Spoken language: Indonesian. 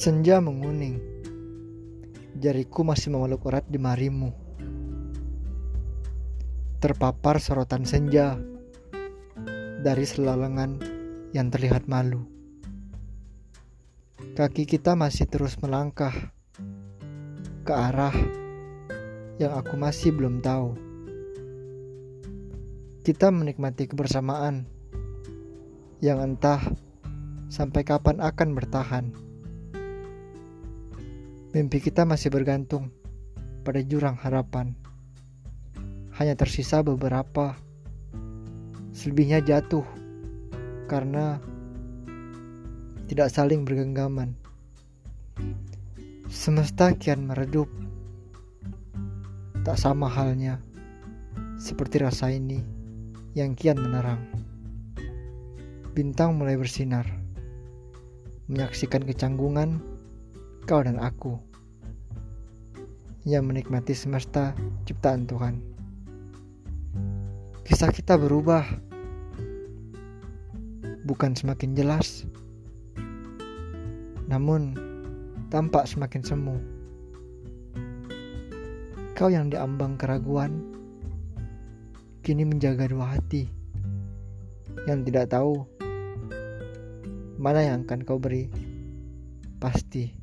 Senja menguning. Jariku masih memeluk erat di marimu. Terpapar sorotan senja dari selalengan yang terlihat malu. Kaki kita masih terus melangkah ke arah yang aku masih belum tahu. Kita menikmati kebersamaan yang entah sampai kapan akan bertahan. Mimpi kita masih bergantung pada jurang harapan. Hanya tersisa beberapa, selebihnya jatuh karena tidak saling bergenggaman. Semesta kian meredup, tak sama halnya seperti rasa ini yang kian menerang. Bintang mulai bersinar, menyaksikan kecanggungan kau dan aku yang menikmati semesta ciptaan Tuhan. Kisah kita berubah, bukan semakin jelas, namun tampak semakin semu. Kau yang diambang keraguan, kini menjaga dua hati yang tidak tahu mana yang akan kau beri. Pasti